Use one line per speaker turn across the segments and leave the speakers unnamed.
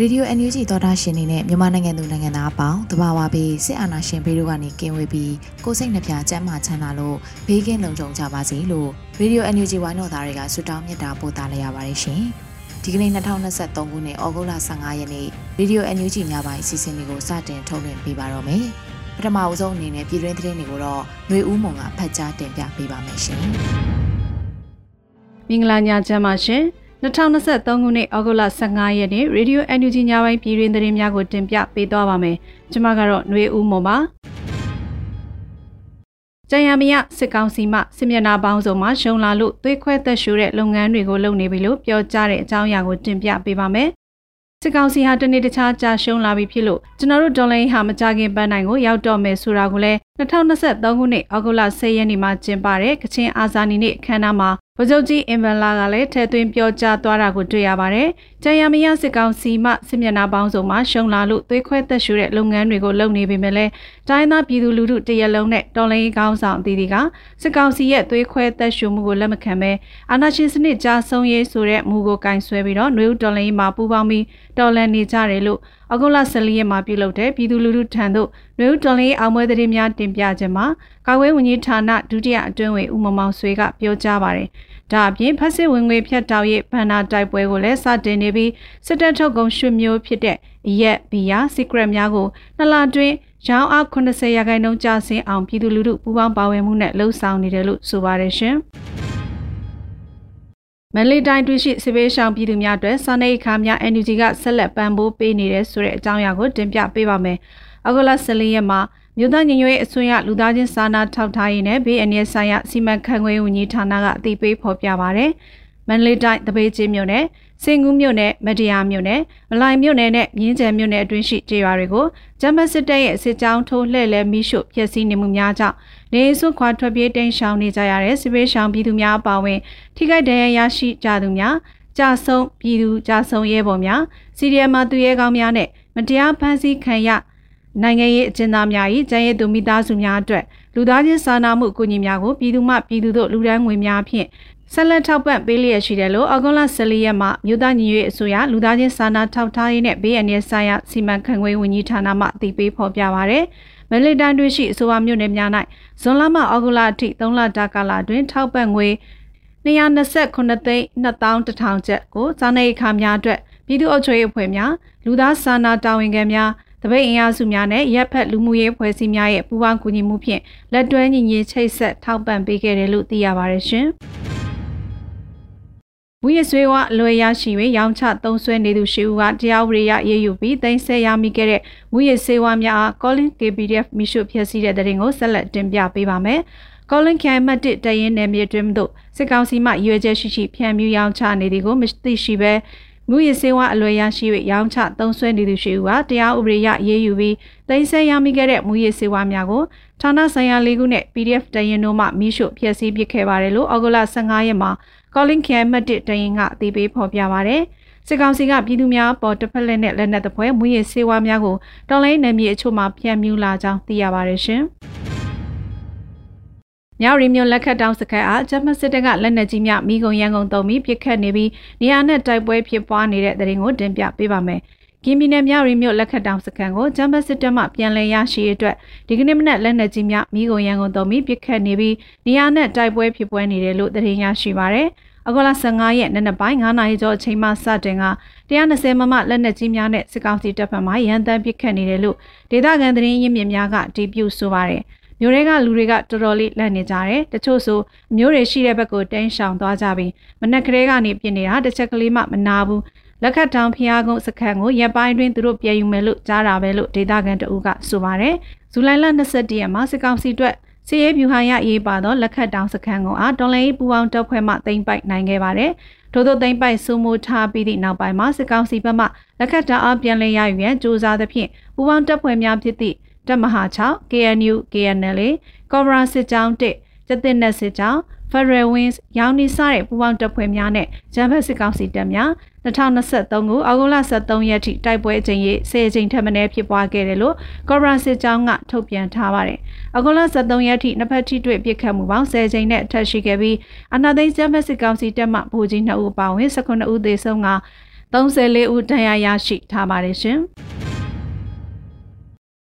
ရေဒီယို NUG သောတာရှင်နေနဲ့မြန်မာနိုင်ငံသူနိုင်ငံသားအပေါင်းတဘာဝပြီးစစ်အာဏာရှင်ဘေးတို့ကနေကင်းဝေးပြီးကိုစိတ်နှပြကျန်းမာချမ်းသာလို့ဘေးကင်းလုံခြုံကြပါစေလို့ရေဒီယို NUG ဝိုင်းတော်သားတွေကဆုတောင်းမြတ်တာပို့သလိုက်ရပါတယ်ရှင်။ဒီကနေ့2023ခုနှစ်ဩဂုတ်လ15ရက်နေ့ရေဒီယို NUG ညပိုင်းအစီအစဉ်လေးကိုစတင်ထုတ်လွှင့်ပေးပါတော့မယ်။ပထမအဆုံးအနေနဲ့ပြည်တွင်းသတင်းတွေကိုတော့ຫນွေဦးမုံကဖတ်ကြားတင်ပြပေးပါမယ်ရှင်။
မင်္ဂလာညချမ်းပါရှင်။ 2023ခုနှစ်ဩဂုတ်လ15ရက်နေ့ Radio NUG ညပိုင်းပြည်တွင်သတင်းများကိုတင်ပြပေးသွားပါမယ်။ကျွန်မကတော့ຫນွေဦးမွန်ပါ။ကျန်ရမရစစ်ကောင်စီမှစစ်မျက်နှာပေါင်းစုံမှရှုံလာလို့သွေးခွဲသက်ရှူတဲ့လုပ်ငန်းတွေကိုလုပ်နေပြီလို့ပြောကြားတဲ့အကြောင်းအရာကိုတင်ပြပေးပါမယ်။စစ်ကောင်စီဟာတနေ့တခြားကြာရှုံးလာပြီဖြစ်လို့ကျွန်တော်တို့ဒေါ်လာဟာမကြခင်ပန်းနိုင်ကိုရောက်တော့မယ်ဆိုတာကိုလည်း2023ခုနှစ်ဩဂုတ်လ10ရက်နေ့မှာကျင်းပတဲ့ကချင်အာဇာနည်နေ့အခမ်းအနားမှာ ဗိုလ်ချုပ်ကြီးအင်ဗန်လာကလည်းထဲသွင်းပြောကြားသွားတာကိုတွေ့ရပါတယ်။ကြံရမရစစ်ကောင်စီမှစစ်မျက်နှာပေါင်းစုံမှရှုံလာလို့သွေးခွဲသက်ရှူတဲ့လုပ်ငန်းတွေကိုလုပ်နေပေမဲ့လည်းတိုင်းသားပြည်သူလူထုတရက်လုံးနဲ့တော်လှန်ရေးကောင်းဆောင်အသီးသီးကစစ်ကောင်စီရဲ့သွေးခွဲသက်ရှူမှုကိုလက်မခံဘဲအာဏာရှင်စနစ်ကြားဆုံးရေးဆိုတဲ့မူကိုကင်ဆွဲပြီးတော့နှွေဦးတော်လှန်ရေးမှာပူးပေါင်းပြီးတော်လှန်နေကြတယ်လို့အကုလ14ရက်မှာပြုလုပ်တဲ့ပြည်သူလူထုထံသို့နှွေဦးတော်လှန်ရေးအောင်ပွဲသတင်းများတင်ပြခြင်းမှာကာကွယ်ဝန်ကြီးဌာနဒုတိယအတွင်းဝင်ဦးမမောင်ဆွေကပြောကြားပါတယ်။ဒါအပြင်ဖက်စစ်ဝင်ငွေဖြတ်တောက်ရေးဗန္နာတိုက်ပွဲကိုလည်းစတင်နေပြီးစစ်တပ်ထုတ်ကုန်ရွှေမျိုးဖြစ်တဲ့အရက်ဘီယာ secret များကိုနှစ်လတွင်းရောင်းအား80ရာခိုင်နှုန်းကျဆင်းအောင်ပြည်သူလူထုပူးပေါင်းပါဝင်မှုနဲ့လှုံ့ဆော်နေတယ်လို့ဆိုပါတယ်ရှင်။ မန္တလေးတိုင်းတွင်းရှိစစ်ဘေးရှောင်ပြည်သူများအတွက်စာနေအခါများ NUG ကဆက်လက်ပံ့ပိုးပေးနေတဲ့ဆိုတဲ့အကြောင်းအရာကိုတင်ပြပေးပါမယ်။အခုလ14ရက်မှာမြို့သားညီညွတ်ရေးအစိုးရလူသားချင်းစာနာထောက်ထားရေးနဲ့ဘေးအန္တရာယ်ဆိုင်ရာစီမံခန့်ခွဲဝန်ကြီးဌာနကအသိပေးဖော်ပြပါရတယ်။ မန္တလေးတိုင်းတပိတ်ချင်းမြို့နယ်စင်ကူးမြို့နယ်မတရားမြို့နယ်မလိုင်မြို့နယ်နဲ့မြင်းကျယ်မြို့နယ်အတွင်းရှိကျေးရွာတွေကိုဂျမတ်စစ်တပ်ရဲ့စစ်ကြောင်းထိုးလှည့်လည်မိရှုဖျက်ဆီးနေမှုများကြောင့်နေစွခွာထွက်ပြေးတိမ်းရှောင်နေကြရတဲ့စစ်ဘေးရှောင်ပြည်သူများအပါအဝင် ထိခိုက်ဒဏ်ရာရရှိကြသူများကြာဆုံးပြည်သူကြာဆုံးရဲဘော်များစီရီယမ်မှာသူရဲကောင်းများနဲ့မတရားဖမ်းဆီးခံရနိုင်ငံရေးအကျဉ်းသားများ၏ကျန်းရည်သူမိသားစုများအတွက်လူသားချင်းစာနာမှုအကူအညီများကိုပြည်သူမှပြည်သူတို့လူဒန်းငွေများဖြင့် ဆက်လက်ထောက်ပံ့ပေးလျက်ရှိတယ်လို့အောက်ဂွန်လ14ရက်မှာမြို့သားညီညွတ်ရေးအစိုးရလူသားချင်းစာနာထောက်ထားရေးနဲ့ဘေးအန္တရာယ်ဆိုင်ရာစီမံခန့်ခွဲဝန်ကြီးဌာနမှအသိပေးဖော်ပြပါရယ်မလီတန်တွင်ရှိအစိုးရမြို့နယ်များ၌ဇွန်လမှအောက်ဂွန်လအထိ3လတာကာလအတွင်းထောက်ပံ့ငွေ229သိန်း2100ကျပ်ကိုစာနယ်အခါများအတွက်ပြည်သူ့အုပ်ချုပ်ရေးအဖွဲ့များလူသားစာနာတာဝန်ခံများတပိတ်အင်အားစုများနဲ့ရပ်ဖက်လူမှုရေးဖွဲ့စည်းများရဲ့ပူးပေါင်းကူညီမှုဖြင့်လက်တွဲညီညီချိတ်ဆက်ထောက်ပံ့ပေးခဲ့တယ်လို့သိရပါတယ်ရှင်။ မူရဆွေးဝအလွယ်ရရှိ၍ရောင်းချသုံးဆွဲနေသူရှိဦးကတရားဥပဒေရရေးယူပြီးတင်ဆက်ရမိခဲ့တဲ့မူရဆွေးဝများအား Calling KPDF မိရှုဖြစ်စီတဲ့တဲ့ရင်ကိုဆက်လက်တင်ပြပေးပါမယ်။ Calling ခိုင်မှတ်1တရင်နယ်မြေတွင်သို့စစ်ကောင်စီမှရွေချက်ရှိရှိဖြန့်မြူရောင်းချနေသည်ကိုမသိရှိဘဲမူရစေဝအလွယ်ရရှိ၍ရောင်းချသုံးဆွဲနေသူရှိဦးကတရားဥပဒေရရေးယူပြီးတင်ဆက်ရမိခဲ့တဲ့မူရစေဝများကိုဌာနဆိုင်ရာလေးခုနဲ့ PDF တရင်တို့မှမိရှုဖြစ်စီပစ်ခဲ့ပါတယ်လို့အောက်ဂလ15ရက်မှာ Calling ခရိုင်မှတ်1တရင်ကအသိပေးဖော်ပြပါဗျ။စစ်ကောင်စီကပြည်သူများပေါ်တစ်ဖက်လက်နဲ့လက်နက်တပွဲမွေးရစေဝါများကိုတော်လိုင်းနယ်မြေအချို့မှာဖြန့်မြူလာကြောင်းသိရပါတယ်ရှင်။မြောက်ရီမြို့လက်ခတ်တောင်စခန်းအားဂျမစစ်တပ်ကလက်နက်ကြီးများမိကုံရန်ကုန်တုံပြီးပစ်ခတ်နေပြီးနေရာနဲ့တိုက်ပွဲဖြစ်ပွားနေတဲ့တဲ့ရင်ကိုတင်ပြပေးပါမယ်။ ကင်းပြည်နယ်မြောက်ရီမြို့လက်ခတ်တောင်စခန်းကိုဂျမ်ဘတ်စစ်တပ်မှပြန်လည်ရရှိအတွက်ဒီကနေ့မနက်လက်နက်ကြီးများမိကုန်ရန်ကုန်တုံပြီးပစ်ခတ်နေပြီးနေရာနဲ့တိုက်ပွဲဖြစ်ပွားနေတယ်လို့သတင်းရရှိပါရယ်။အအခုလ15ရက်နေ့နက်ပိုင်း9နာရီကျော်အချိန်မှစတင်က120မမလက်နက်ကြီးများနဲ့စစ်ကောင်စီတပ်ဖက်မှရန်တမ်းပစ်ခတ်နေတယ်လို့ဒေသခံသတင်းရင်းမြစ်များကတည်ပြုဆိုပါတယ်။မြို့တွေကလူတွေကတော်တော်လေးလက်နေကြတယ်။တချို့ဆိုမြို့တွေရှိတဲ့ဘက်ကိုတင်းရှောင်သွားကြပြီးမနက်ကလေးကနေပြင်နေတာတစ်ချက်ကလေးမှမနာဘူး။ လက်ခတ်တောင်ဖျားကုန်းစခန်းကိုရပ်ပိုင်းတွင်သူတို့ပြည်ယူမယ်လို့ကြားတာပဲလို့ဒေသခံတအုပ်ကဆိုပါတယ်။ဇူလိုင်လ22ရက်မှာစစ်ကောင်စီအတွက်စီရေးဗျူဟာရရေးပါသောလက်ခတ်တောင်စခန်းကိုအားတော်လိုင်းပူပေါင်းတပ်ဖွဲ့မှတင်ပိုက်နိုင်ခဲ့ပါတယ်။ထို့သောတင်ပိုက်စုမှုထားပြီးသည့်နောက်ပိုင်းမှာစစ်ကောင်စီဘက်မှလက်ခတ်တောင်အားပြန်လည်ရယူရန်စ조사သဖြင့်ပူပေါင်းတပ်ဖွဲ့များဖြစ်သည့်တပ်မဟာ6 KNU KNL ကော်ဘရာစစ်ကြောင်း1 ကျတဲ့နက်စစ်ကြောင်း Federal Wings ရောင်းနေစတဲ့ပူးပေါင်းတပ်ဖွဲ့များနဲ့ဂျမ်ဘတ်စစ်ကောင်စီတပ်များ2023ခုအောက်တိုဘာ23ရက်ထိတိုက်ပွဲအကြိမ်ရေ10ကြိမ်ထက်မနည်းဖြစ်ပွားခဲ့တယ်လို့ကော်ဘရာစစ်ကြောင်းကထုတ်ပြန်ထားပါတယ်။အောက်တိုဘာ23ရက်ထိနှစ်ဖက်ထိတွေ့ပစ်ခတ်မှုပေါင်း10ကြိမ်နဲ့ထပ်ရှိခဲ့ပြီးအနာသိန်းဂျမ်ဘတ်စစ်ကောင်စီတပ်မှဗိုလ်ကြီး2ဦးပါဝင်19ဦးသေဆုံးက34ဦးဒဏ်ရာရရှိထားပါတယ်ရှင်။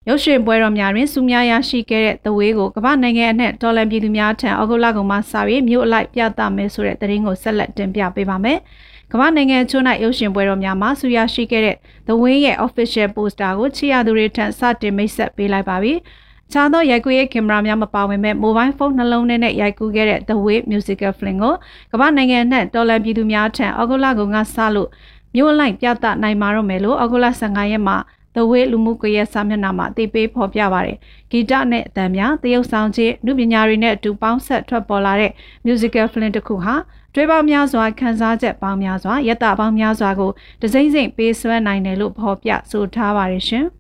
ရုပ်ရှင်ပွဲတော်များတွင်စုများရရှိခဲ့တဲ့သဝေးကိုကမ္ဘာနိုင်ငံအနှံ့တော်လန်ပြည်သူများထံအောက်ဂုလကုံမှစပြီးမြို့အလိုက်ပြသမယ်ဆိုတဲ့သတင်းကိုဆက်လက်တင်ပြပေးပါမယ်။ကမ္ဘာနိုင်ငံချို့၌ရုပ်ရှင်ပွဲတော်များမှာဆူရရှိခဲ့တဲ့သဝင်းရဲ့ official poster ကိုချီရသူတွေထံစတင်မိတ်ဆက်ပေးလိုက်ပါပြီ။ခြားသောရိုက်ကူးရေးကင်မရာများမပါဝင်မဲ့ mobile phone နှလုံးထဲနဲ့ရိုက်ကူးခဲ့တဲ့ The Way Musical Film ကိုကမ္ဘာနိုင်ငံနှံ့တော်လန်ပြည်သူများထံအောက်ဂုလကုံကစလို့မြို့အလိုက်ပြသနိုင်မှာတော့မယ်လို့အောက်ဂုလ15ရက်မှာ The Way လူမှုကွန်ရက်စာမျက်နှာမှာအသိပေးဖော်ပြပါရတယ်။ဂီတနဲ့အသံများတရုပ်ဆောင်ခြင်းနုပညာတွေနဲ့အတူပေါင်းဆက်ထွက်ပေါ်လာတဲ့ musical film တစ်ခုဟာတွေးပေါင်းများစွာခန်းစားချက်ပေါင်းများစွာယတပေါင်းများစွာကိုတစိမ့်စိမ့်ပေးဆွဲနိုင်တယ်လို့ဖော်ပြဆိုထားပါတယ်ရှင်။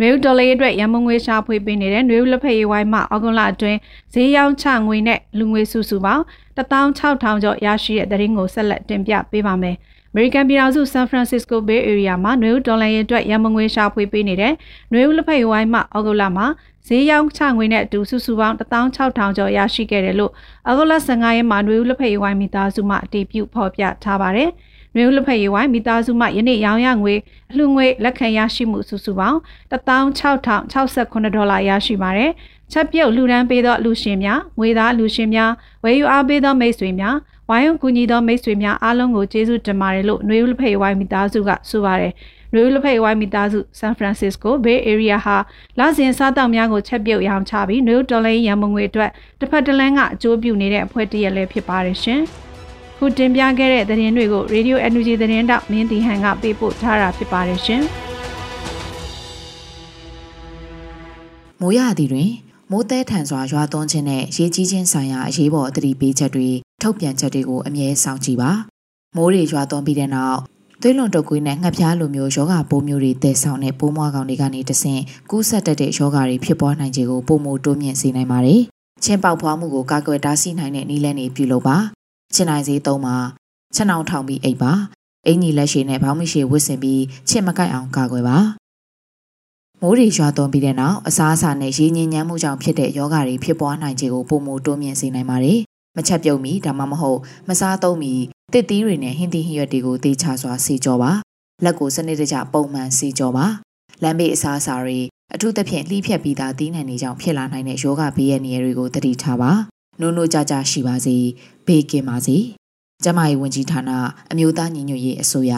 နွေဦးဒေါ်လေးအတွက်ရမငွေရှာဖွေပေးနေတဲ့နွေဦးလက်ဖက်ရည်ဝိုင်းမှအောက်ကွန်လအတွင်းဈေးရောင်းချငွေနဲ့လူငွေစုစုပေါင်း16000ကျော်ရရှိတဲ့သတင်းကိုဆက်လက်တင်ပြပေးပါမယ်။အ မေရိကန်ပြည်ထောင်စုဆန်ဖရန်စစ္စကိုဘေးအေရီးယားမှာနွေဦးဒေါ်လာရဲ့အတွက်ရမငွေရှာဖွေပေးနေတဲ့နွေဦးလက်ဖက်ဝိုင်းမှအောက်ဂုလမှာဈေးရောင်းချငွေနဲ့အတူစုစုပေါင်း16000ကျော်ရရှိခဲ့တယ်လို့အောက်ဂုလ15ရက်မှာနွေဦးလက်ဖက်ဝိုင်းမိသားစုမှအတည်ပြုဖော်ပြထားပါတယ်။နွေဦးလက်ဖက်ရည်ဝိုင်းမိသားစုမှယနေ့ရောင်းရငွေအလှငွေလက်ခံရရှိမှုစုစုပေါင်း16068ဒေါ်လာရရှိပါတယ်။ချက်ပြုတ်လူဒန်းပေးသောလူရှင်များငွေသားလူရှင်များဝယ်ယူအားပေးသောမိတ်ဆွေများ ဝိုင်းဝန်းကူညီသောမိတ်ဆွေများအားလုံးကိုကျေးဇူးတင်ပါတယ်လို့နှွေဦးလက်ဖက်ဝိုင်းမိသားစုကဆိုပါတယ်။နှွေဦးလက်ဖက်ဝိုင်းမိသားစုဆန်ဖရန်စစ္စကိုဘေးအေရီးယားဟာလစဉ်စားတောက်များကိုချက်ပြုတ်ရောင်းချပြီးနှွေဦးတော်လိုင်းရန်မုံငွေအတွက်တစ်ဖက်တစ်လမ်းကအကျိုးပြုနေတဲ့အဖွဲ့တရက်လည်းဖြစ်ပါတယ်ရှင်။ခုတင်ပြခဲ့တဲ့သတင်းတွေကို Radio Energy သတင်းတောက်မင်းတီဟန်ကပေးပို့ထားတာဖြစ်ပါတယ်ရှင်။
မိုးရသည်တွင်မိုးတဲထန်စွာရွာသွန်းခြင်းနဲ့ရေကြီးခြင်းဆိုင်ရာအရေးပေါ်သတိပေးချက်တွေ ထုတ်ပြန်ချက်တွေကိုအမြဲစောင့်ကြည့်ပါမိုးတွေရွာသွန်းပြီးတဲ့နောက်သွေးလွန်တုပ်ကွေးနဲ့ငှက်ဖျားလိုမျိုးယောဂပိုးမျိုးတွေတည်ဆောင်တဲ့ပိုးမွားကောင်တွေကနေတဆင့်ကူးဆက်တတ်တဲ့ယောဂတွေဖြစ်ပွားနိုင်ခြေကိုပုံမတိုးမြင့်စေနိုင်ပါတယ်ချင်းပေါက်ဖွားမှုကိုကာကွယ်တားဆီးနိုင်တဲ့နည်းလမ်းတွေပြုလုပ်ပါချင်းနိုင်စေးသုံးပါချက်နှောင်ထောင်ပြီးအိပ်ပါအင်ကြီးလက်ရှိနဲ့ဘောင်းမရှိဝစ်စင်ပြီးချစ်မကိုက်အောင်ကာကွယ်ပါမိုးတွေရွာသွန်းပြီးတဲ့နောက်အစားအစာနဲ့ရေညင်ညမ်းမှုကြောင့်ဖြစ်တဲ့ယောဂတွေဖြစ်ပွားနိုင်ခြေကိုပုံမတိုးမြင့်စေနိုင်ပါတယ်။ မချက်ပြုတ်မီဒါမှမဟုတ်မစားသုံးမီတစ်သီးတွေနဲ့ဟင်းသီးဟင်းရွက်တွေကိုသေချာစွာစီကြောပါ။လက်ကိုစနစ်တကျပုံမှန်စီကြောပါ။လမ်းဘေးအစားအစာတွေအထူးသဖြင့်လှီးဖြတ်ပြီးသားသီးနှံတွေကြောင့်ဖြစ်လာနိုင်တဲ့ယောဂဘေးရဲ့နေရာတွေကိုတတိထားပါ။နိုးနိုးကြကြရှိပါစေ။ဘေးကင်းပါစေ။ကျမရဲ့ဝင်ကြီးဌာနအမျိုးသားညီညွတ်ရေးအစိုးရ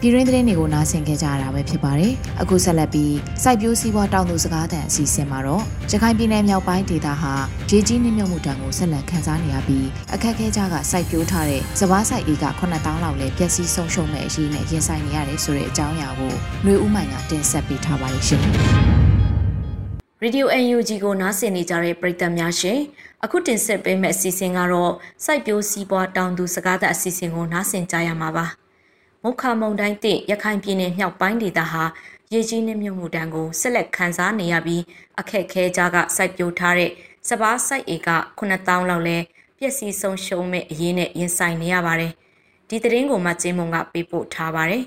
ပြည်ရင်းသတင်းတွေကိုနားဆင်ခဲ့ကြရတာပဲဖြစ်ပါတယ်။အခုဆက်လက်ပြီးစိုက်ပျိုးစည်းပွားတောင်သူစကားသံအစီအစဉ်မှာတော့ရခိုင်ပြည်နယ်မြောက်ပိုင်းဒေသဟာရေကြီးနှိမ့်မြုပ်မှုတံကိုဆက်လက်ခန်းစားနေရပြီးအခက်အခဲကြားကစိုက်ပျိုးထားတဲ့စပားစိုက်ဧက9000လောက်လည်းပျက်စီးဆုံးရှုံးမဲ့အရေးနဲ့ရင်ဆိုင်နေရတယ်ဆိုတဲ့အကြောင်းအရာကိုຫນွေဦးမိုင်ကတင်ဆက်ပေးထားပါတယ်ရှင်။
Radio UNG ကိုနားဆင်နေကြတဲ့ပရိသတ်များရှင်အခုတင်ဆက်ပေးမယ့်အစီအစဉ်ကတော့စိုက်ပျိုးစည်းပွားတောင်သူစကားသံအစီအစဉ်ကိုနားဆင်ကြရမှာပါ။ မုခမုံတိုင်းတင့်ရခိုင်ပြည်နယ်မြောက်ပိုင်းဒေသဟာရေကြီးနှမြုပ်မှုတန်းကိုဆက်လက်ခံစားနေရပြီးအခက်ခဲကြားကစိုက်ပျိုးထားတဲ့စပားစိုက်ဧက9000လောက်လဲပျက်စီးဆုံးရှုံးမဲ့အရေးနဲ့ရင်ဆိုင်နေရပါတယ်။ဒီသတင်းကိုမှကျင်းမုံကပေးပို့ထားပါတယ်။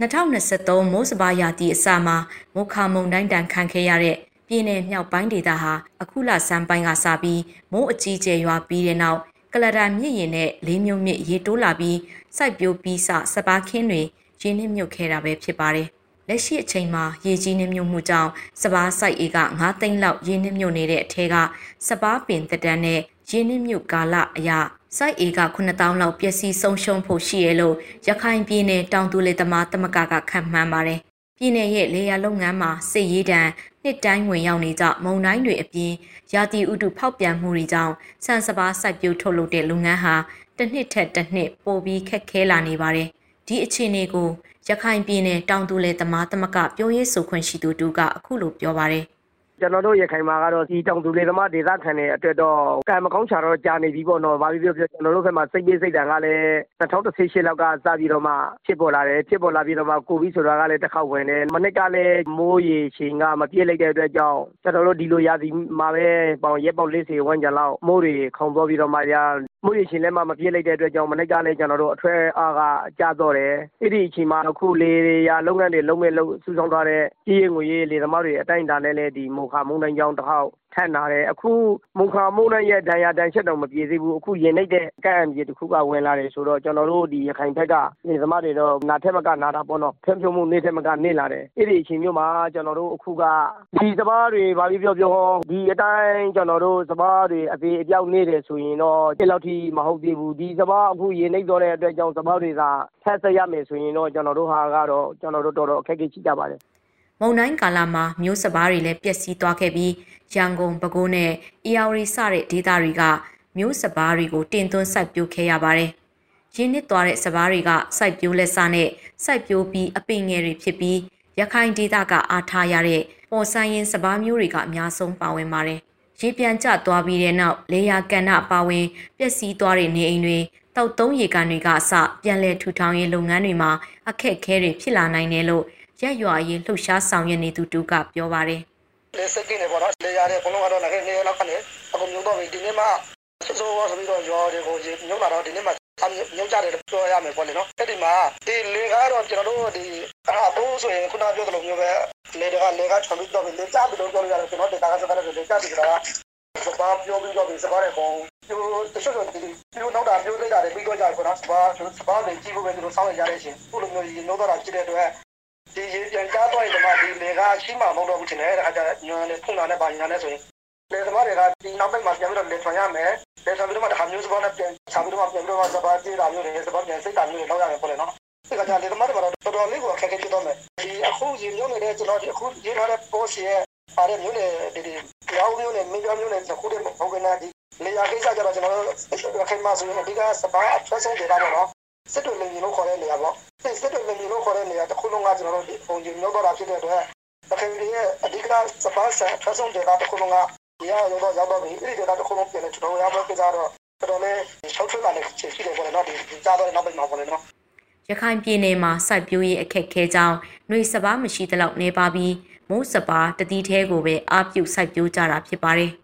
2023မိုးစပါးရာသီအစမှာမုခမုံတိုင်းတန်ခံခဲ့ရတဲ့ပြည်내မြောက်ပိုင်းဒေသဟာအခုလဆန်းပိုင်းကစပြီးမိုးအကြီးကျယ်ရွာပြီးတဲ့နောက်ကလဒါမြစ်ရင်နဲ့လေးမြုံမြစ်ရေတိုးလာပြီး စိုက်ပျိုးပြီးစစပားခင်းတွေရင်းနှီးမြုပ်ခဲ့တာပဲဖြစ်ပါတယ်။လက်ရှိအချိန်မှာရေကြီးနှိမ့်မြုပ်မှုကြောင့်စပားစိုက်အေက9သိန်းလောက်ရင်းနှီးမြုပ်နေတဲ့အထက်ကစပားပင်တက်တန်းနဲ့ရင်းနှီးမြုပ်ကာလအရာစိုက်အေက9000လောက်ပျက်စီးဆုံးရှုံးဖို့ရှိရလို့ရခိုင်ပြည်နယ်တောင်သူလေသမားတမကကခန့်မှန်းပါတယ်။ပြည်နယ်ရဲ့လေယာလုပ်ငန်းမှာစစ်ရေးတံ နှစ်တိုင်းဝင်ရောက်နေကြမုံတိုင်းတွေအပြင်ရာသီဥတုဖောက်ပြန်မှုတွေကြောင့်ဆန်စပါးစိုက်ပျိုးထုတ်လုပ်တဲ့လုပ်ငန်းဟာတစ်နှစ်ထက်တစ်နှစ်ပိုပြီးခက်ခဲလာနေပါတယ်။ဒီအခြေအနေကိုရခိုင်ပြည်နယ်တောင်သူလယ်သမားသမကပြောရေးဆိုခွင့်ရှိသူတူကအခုလိုပြောပါတယ်။
ကျွန်တော်တို့ရခိုင်မှာကတော့ဒီတောင်သူလေးသမားဒေသခံတွေအတွက်တော့ကံမကောင်းချာတော့ကြာနေပြီပေါ့နော်။ဘာဖြစ်ဖြစ်ကျွန်တော်တို့ဘက်မှာစိတ်ပေးစိတ်တန်ကလည်း2018လောက်ကစပြီးတော့မှဖြစ်ပေါ်လာတယ်ဖြစ်ပေါ်လာပြီးတော့မှကိုဗစ်ဆိုတာကလည်းတစ်ခေါက်ဝင်တယ်မနစ်ကလည်းမိုးရေချိန်ကမပြည့်လိုက်တဲ့အတွက်ကြောင့်ကျွန်တော်တို့ဒီလိုရာသီမှာပဲပေါင်ရက်ပေါက်40ဝန်းကျင်လောက်မိုးတွေခုန်ပေါ်ပြီးတော့မှရ မိုးရေရှင်လည်းမမပြည့်လိုက်တဲ့အတွက်ကြောင့်မနစ်ကလည်းကျွန်တော်တို့အထွဲအားကကျတော့တယ်အဲ့ဒီအချိန်မှာအခုလေရာလုပ်ငန်းတွေလုံးမဲ့လုံးစူးစောင်းထားတဲ့ကြီးရင်ငွေရေးလေသမားတွေအတိုင်းအတာနဲ့လည်းဒီမိုခါမုန်တိုင်းကြောင်းတစ်ခေါက် ထပ်လာတယ်အခုမုန်ခါမုန်တိုင်းရဲ့ဒဏ်ရာဒဏ်ချက်တော့မပြေသေးဘူးအခုရင်နှိပ်တဲ့ကန့်အံပြေတစ်ခုကဝင်လာတယ်ဆိုတော့ကျွန်တော်တို့ဒီရခိုင်ဘက်ကနေသမားတွေတော့နာထက်မကနာတာပေါ့နော်ဖျံဖြုံမှုနေထက်မကနေလာတယ်အဲ့ဒီအချိန်မျိုးမှာကျွန်တော်တို့အခုကဒီစပားတွေဘာပြီးပြောပြောဒီအတိုင်းကျွန်တော်တို့စပားတွေအသေးအပြောက်နေတယ်ဆိုရင်တော့ဒီလောက်ထိမဟုတ်သေးဘူးဒီစပားအခုရင်နှိပ်တော့တဲ့အတွက်ကြောင့်စပားတွေကဖက်ဆက်ရမယ်ဆိုရင်တော့ကျွန်တော်တို့ဟာကတော့ကျွန်တော်တို့တော်တော်အခက်အခဲရှိကြပါတယ်
မုံတိုင်းကာလမှာမျိုးစပားတွေလည်းပျက်စီးသွားခဲ့ပြီးရန်ကုန်ပဲခူးနဲ့အေယာဝတီစတဲ့ဒေသတွေကမျိုးစပားတွေကိုတင်သွင်းစိုက်ပျိုးခဲ့ရပါတယ်။ရင်းနစ်သွားတဲ့စပားတွေကစိုက်ပျိုးလက်စနဲ့စိုက်ပျိုးပြီးအပင်ငယ်တွေဖြစ်ပြီးရခိုင်ဒေသကအားထားရတဲ့ပေါ်ဆိုင်ရင်စပားမျိုးတွေကအများဆုံးပါဝင်ပါတယ်။ရေပြန်ကျသွားပြီးတဲ့နောက်လေယာကန်နပါဝင်ပျက်စီးသွားတဲ့နေအိမ်တွေတောက်သုံးရေကန်တွေကအစပြန်လည်ထူထောင်ရေးလုပ်ငန်းတွေမှာအခက်အခဲတွေဖြစ်လာနိုင်တယ်လို့ ရက်ရွာရေးလှုပ်ရှားဆောင်ရွက်နေသူတူကပြောပါတယ်
လေစကင်းနေပေါ့နော်လေရတယ်ဘုံလုံးကတော့လည်းနေလောက်ကနေအခုမျိုးတော့ဒီနေ့မှစိုးစိုးဆိုပြီးတော့ရောတွေကိုညုံလာတော့ဒီနေ့မှညုံကြတယ်ပြောရမယ်ပေါ့လေနော်အဲ့ဒီမှာဒီလေကတော့ကျွန်တော်တို့ဒီအဘိုးဆိုရင်ခုနပြောသလိုမျိုးပဲလေတွေကလေကချွန်ပြီးတော့လေကြပြီးတော့ပြောလို့ရတယ်ကျွန်တော်ဒေတာကစကားနဲ့လေကြပြီးတော့စပါးပြောပြီးတော့စပါးရဲ့ပုံပြိုတချို့ဆိုဒီပြိုနောက်တာပြိုလိုက်တာတွေပြီးတော့ကြာခုနစပါးစပါးတွေကြည့်ဖို့ပဲသူတို့စောင့်ရရရှင်ခုလိုမျိုးရေနှုတ်တော့တာဖြစ်တဲ့အတွက် ဒီရေပြန်ကြားသွားရင်ဒီမှာဒီလေကရှိမှမဟုတ်တော့ဘူးထင်တယ်အဲ့ဒါညွန်နဲ့ဖုန်လာနဲ့ပါညာနဲ့ဆိုရင်လေသမားတွေကဒီနောက်ပိုင်းမှာပြန်ပြီးတော့လေထွန်ရမယ်လေထွန်ပြီးတော့တခါမျိုးစပါးနဲ့ပြန်ချပြီးတော့ပြန်ပြီးတော့စပါးပြေးတာမျိုးတွေစပါးပြန်စိတ်တာမျိုးတွေလောက်ရမယ်ပေါ့လေနော်ဒီကကြလေသမားတွေကတော့တော်တော်လေးကိုအခက်အခဲဖြစ်တော့မယ်ဒီအခုရေမျိုးနေတဲ့ကျွန်တော်ဒီအခုရေထားတဲ့ post ရဲ့ပါတဲ့မျိုးတွေဒီဒီရောင်းမျိုးနဲ့မင်းပြောမျိုးနဲ့ခုတည်းဟုတ်ကဲ့နာဒီလေယာကိစ္စကြတော့ကျွန်တော်တို့ခိုင်မှာဆိုရင်အဓိကစပါးအထွက်ဆုံးဒေတာတော့နော် စစ်တွေလင်းလို့ခေါ်တဲ့နေရာပေါ့စစ်တွေလင်းလို့ခေါ်တဲ့နေရာတစ်ခုလုံးကကျွန်တော်တို့ဒီပုံကြီးမျိုးတော့တာဖြစ်တဲ့အတွက်တခင်ကြီးရဲ့အဓိကစပါးဆန်ထွက်ဆုံးဒေတာတစ်ခုလုံးကဒီရရောက်တော့ရောက်တော့ပြီအဲ့ဒီဒေတာတစ်ခုလုံးပြင်နေကျွန်တော်ရောက်တော့ပြကြတော့တော်တော်လေးရှောက်ထွေးလာတဲ့ခြေရှိတယ်ပေါ့လေနော်ဒီကြားတော့နောက်ပိုင်းမှာပေါ့လေနော်
ရခိုင်ပြည်နယ်မှာစိုက်ပျိုးရေးအခက်ခဲကြောင်းနှွေစပားမရှိသလောက်နေပါပြီးမိုးစပားတတိသေးကိုပဲအပြုတ်စိုက်ပျိုးကြတာဖြစ်ပါတယ်။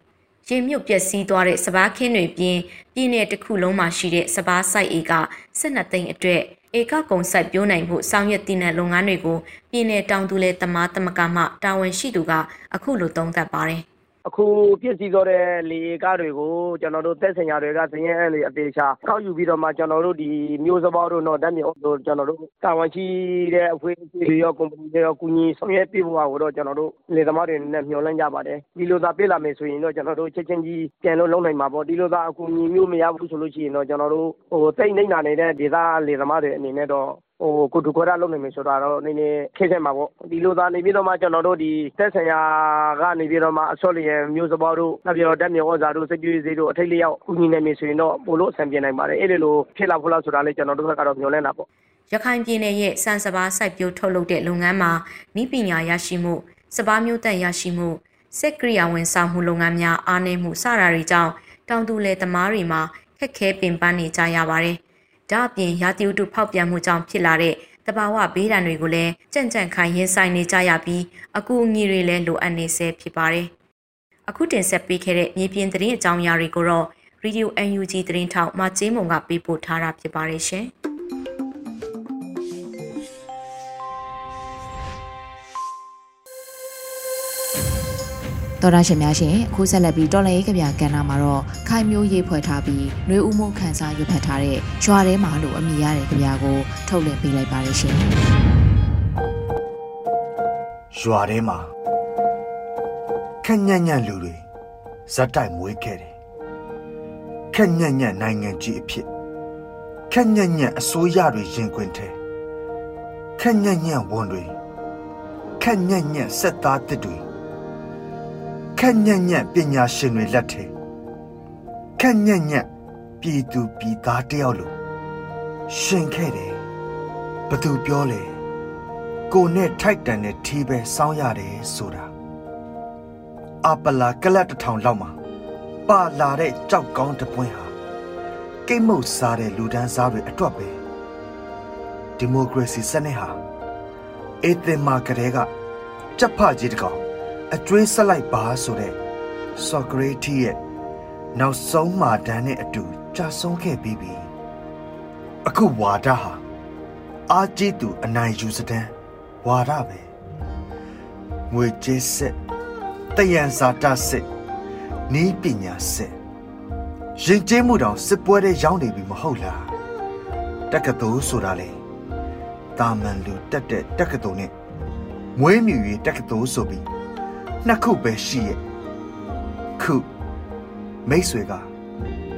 ရေမြုပ်ပျက်စီးသွားတဲ့စပားခင်းတွေပြင်ပြည်နယ်တစ်ခုလုံးမှာရှိတဲ့စပားစိုက်ဧက12သိန်းအတွက်ဧကကုံစိုက်ပျိုးနိုင်မှုဆောင်ရွက်တည်တဲ့လုပ်ငန်းတွေကိုပြည်내တောင်သူလေတမားတမကမှတာဝန်ရှိသူကအခုလိုသုံးသပ်ပါတယ်။
အခုပြည့်စည်သောတဲ့လေကားတွေကို ကျွန်တော်တို့သက်ဆိုင်ရာတွေကဇင်းရဲလေအသေးချာကောက်ယူပြီးတော့မှ ကျွန်တော်တို့ ဒီမျိုးစပေါင်းတို့တော့တက်မြေအောင်တို့ ကျွန်တော်တို့ တာဝန်ရှိတဲ့အဖွဲ့အစည်းတွေရော ကုမ္ပဏီတွေရော ကူညီဆောင်ရွက်ပေးဖို့ကိုတော့ ကျွန်တော်တို့လေသမားတွေနဲ့ မျှော်လင့်ကြပါတယ် ဒီလိုသာပြေးလာမယ်ဆိုရင်တော့ ကျွန်တော်တို့ ချက်ချင်းကြီး ပြန်လို့လုံနိုင်မှာပေါ့ ဒီလိုသာ အကူအညီမျိုး မရဘူးဆိုလို့ရှိရင်တော့ ကျွန်တော်တို့ဟိုတိတ်နေတာနေတဲ့ ဒေသလေသမားတွေအနေနဲ့တော့ ဟိုကိုတူခွဲရလုပ်နိုင်မယ်ဆိုတာတော့နည်းနည်းခက်ခဲမှာပေါ့ဒီလိုသာနေပြီးတော့မှကျွန်တော်တို့ဒီတက်ဆင်ရာကနေပြီးတော့မှအစောလျင်မျိုးစပေါတို့နောက်ပြီးတော့တက်မြေဩဇာတို့စကြွေးစေးတို့အထိတ်လျောက်ကူညီနိုင်မယ်ဆိုရင်တော့ပိုလို့အဆင်ပြေနိုင်ပါတယ်အဲ့ဒီလိုဖြစ်လာဖို့လောက်ဆိုတာလည်းကျွန်တော်တို့ကတော့မျှော်လင့်တာပေါ့
ရခိုင်ပြည်နယ်ရဲ့စံစပါးစိုက်ပျိုးထုတ်လုပ်တဲ့လုပ်ငန်းမှာဤပညာရရှိမှုစပါးမျိုးတန့်ရရှိမှုစက်ကရိယာဝန်ဆောင်မှုလုပ်ငန်းများအားနည်းမှုစတာတွေကြောင့်တောင်သူလယ်သမားတွေမှာခက်ခဲပင်ပန်းနေကြရပါတယ် ဒါအပြင်ရာသီဥတုဖောက်ပြန်မှုကြောင့်ဖြစ်လာတဲ့တဘာဝဘေးဒဏ်တွေကိုလည်းကြံ့ကြံ့ခိုင်ရင်ဆိုင်နေကြရပြီးအကူအညီတွေလည်းလိုအပ်နေဆဲဖြစ်ပါတယ်။အခုတင်ဆက်ပေးခဲ့တဲ့မြေပြင်သတင်းအကြောင်းအရာတွေကိုတော့ Radio UNG သတင်းထောက်မကျင်းမုံကပေးပို့ထားတာဖြစ်ပါတယ်ရှင်။
တော်ရရှင်များရှင်အခုဆက်လက်ပြီးတော်လရေးကြပြကဏ္ဍမှာတော့ခိုင်မျိုးရေးဖွဲ့ထားပြီးနှွေဦးမှုခန်းစားရွတ်ဖတ်ထားတဲ့ရွာထဲမှာလို့အမည်ရတဲ့ကြပြကိုထုတ်လင်းပေးလိုက်ပါရရှင်
ရွာထဲမှာခက်ညံ့ညံ့လူတွေဇက်တိုက်မွေးခဲ့တယ်ခက်ညံ့ညံ့နိုင်ငံကြီးအဖြစ်ခက်ညံ့ညံ့အစိုးရတွေရင်ခွင်ထဲခက်ညံ့ညံ့ဝန်တွေခက်ညံ့ညံ့စက်သားတစ်တွေ ခက်ညံ့ညံ့ပညာရှင်တွေလက်ထဲခက်ညံ့ညံ့ပြည်သူပြည်သားတယောက်လိုရှင်ခဲ့တယ်ဘသူပြောလဲကိုနဲ့ထိုက်တန်တဲ့ထီးပဲစောင်းရတယ်ဆိုတာအပလာကလတ်တထောင်လောက်မှာပါလာတဲ့ကြောက်ကောင်းတပွင့်ဟာကိတ်မုတ်စားတဲ့လူဒန်းစားတွေအတွက်ပဲဒီမိုကရေစီစနစ်ဟာအေသင်မာကလေးကကြက်ဖကြီးတကောင် အကျွေးဆက်လိုက်ပါဆိုတဲ့ဆော့ကရေတီရဲ့နောက်ဆုံးမာတန်းနဲ့အတူကြာဆုံးခဲ့ပြီးပြီအခုဝါဒဟာအာကြည့်သူအနိုင်ယူစတဲ့ဝါဒပဲငွေကြေးစစ်တယံဇာတစစ်နီးပညာစစ်ရင်ကျေးမှုတောင်စစ်ပွဲတွေရောင်းနေပြီမဟုတ်လားတက္ကသိုလ်ဆိုတာလေတာမန်လူတက်တဲ့တက္ကသိုလ်နဲ့မွေးမြူရေးတက္ကသိုလ်ဆိုပြီး နှစ်ခုပဲရှိရဲ့ခုမိတ်ဆွေက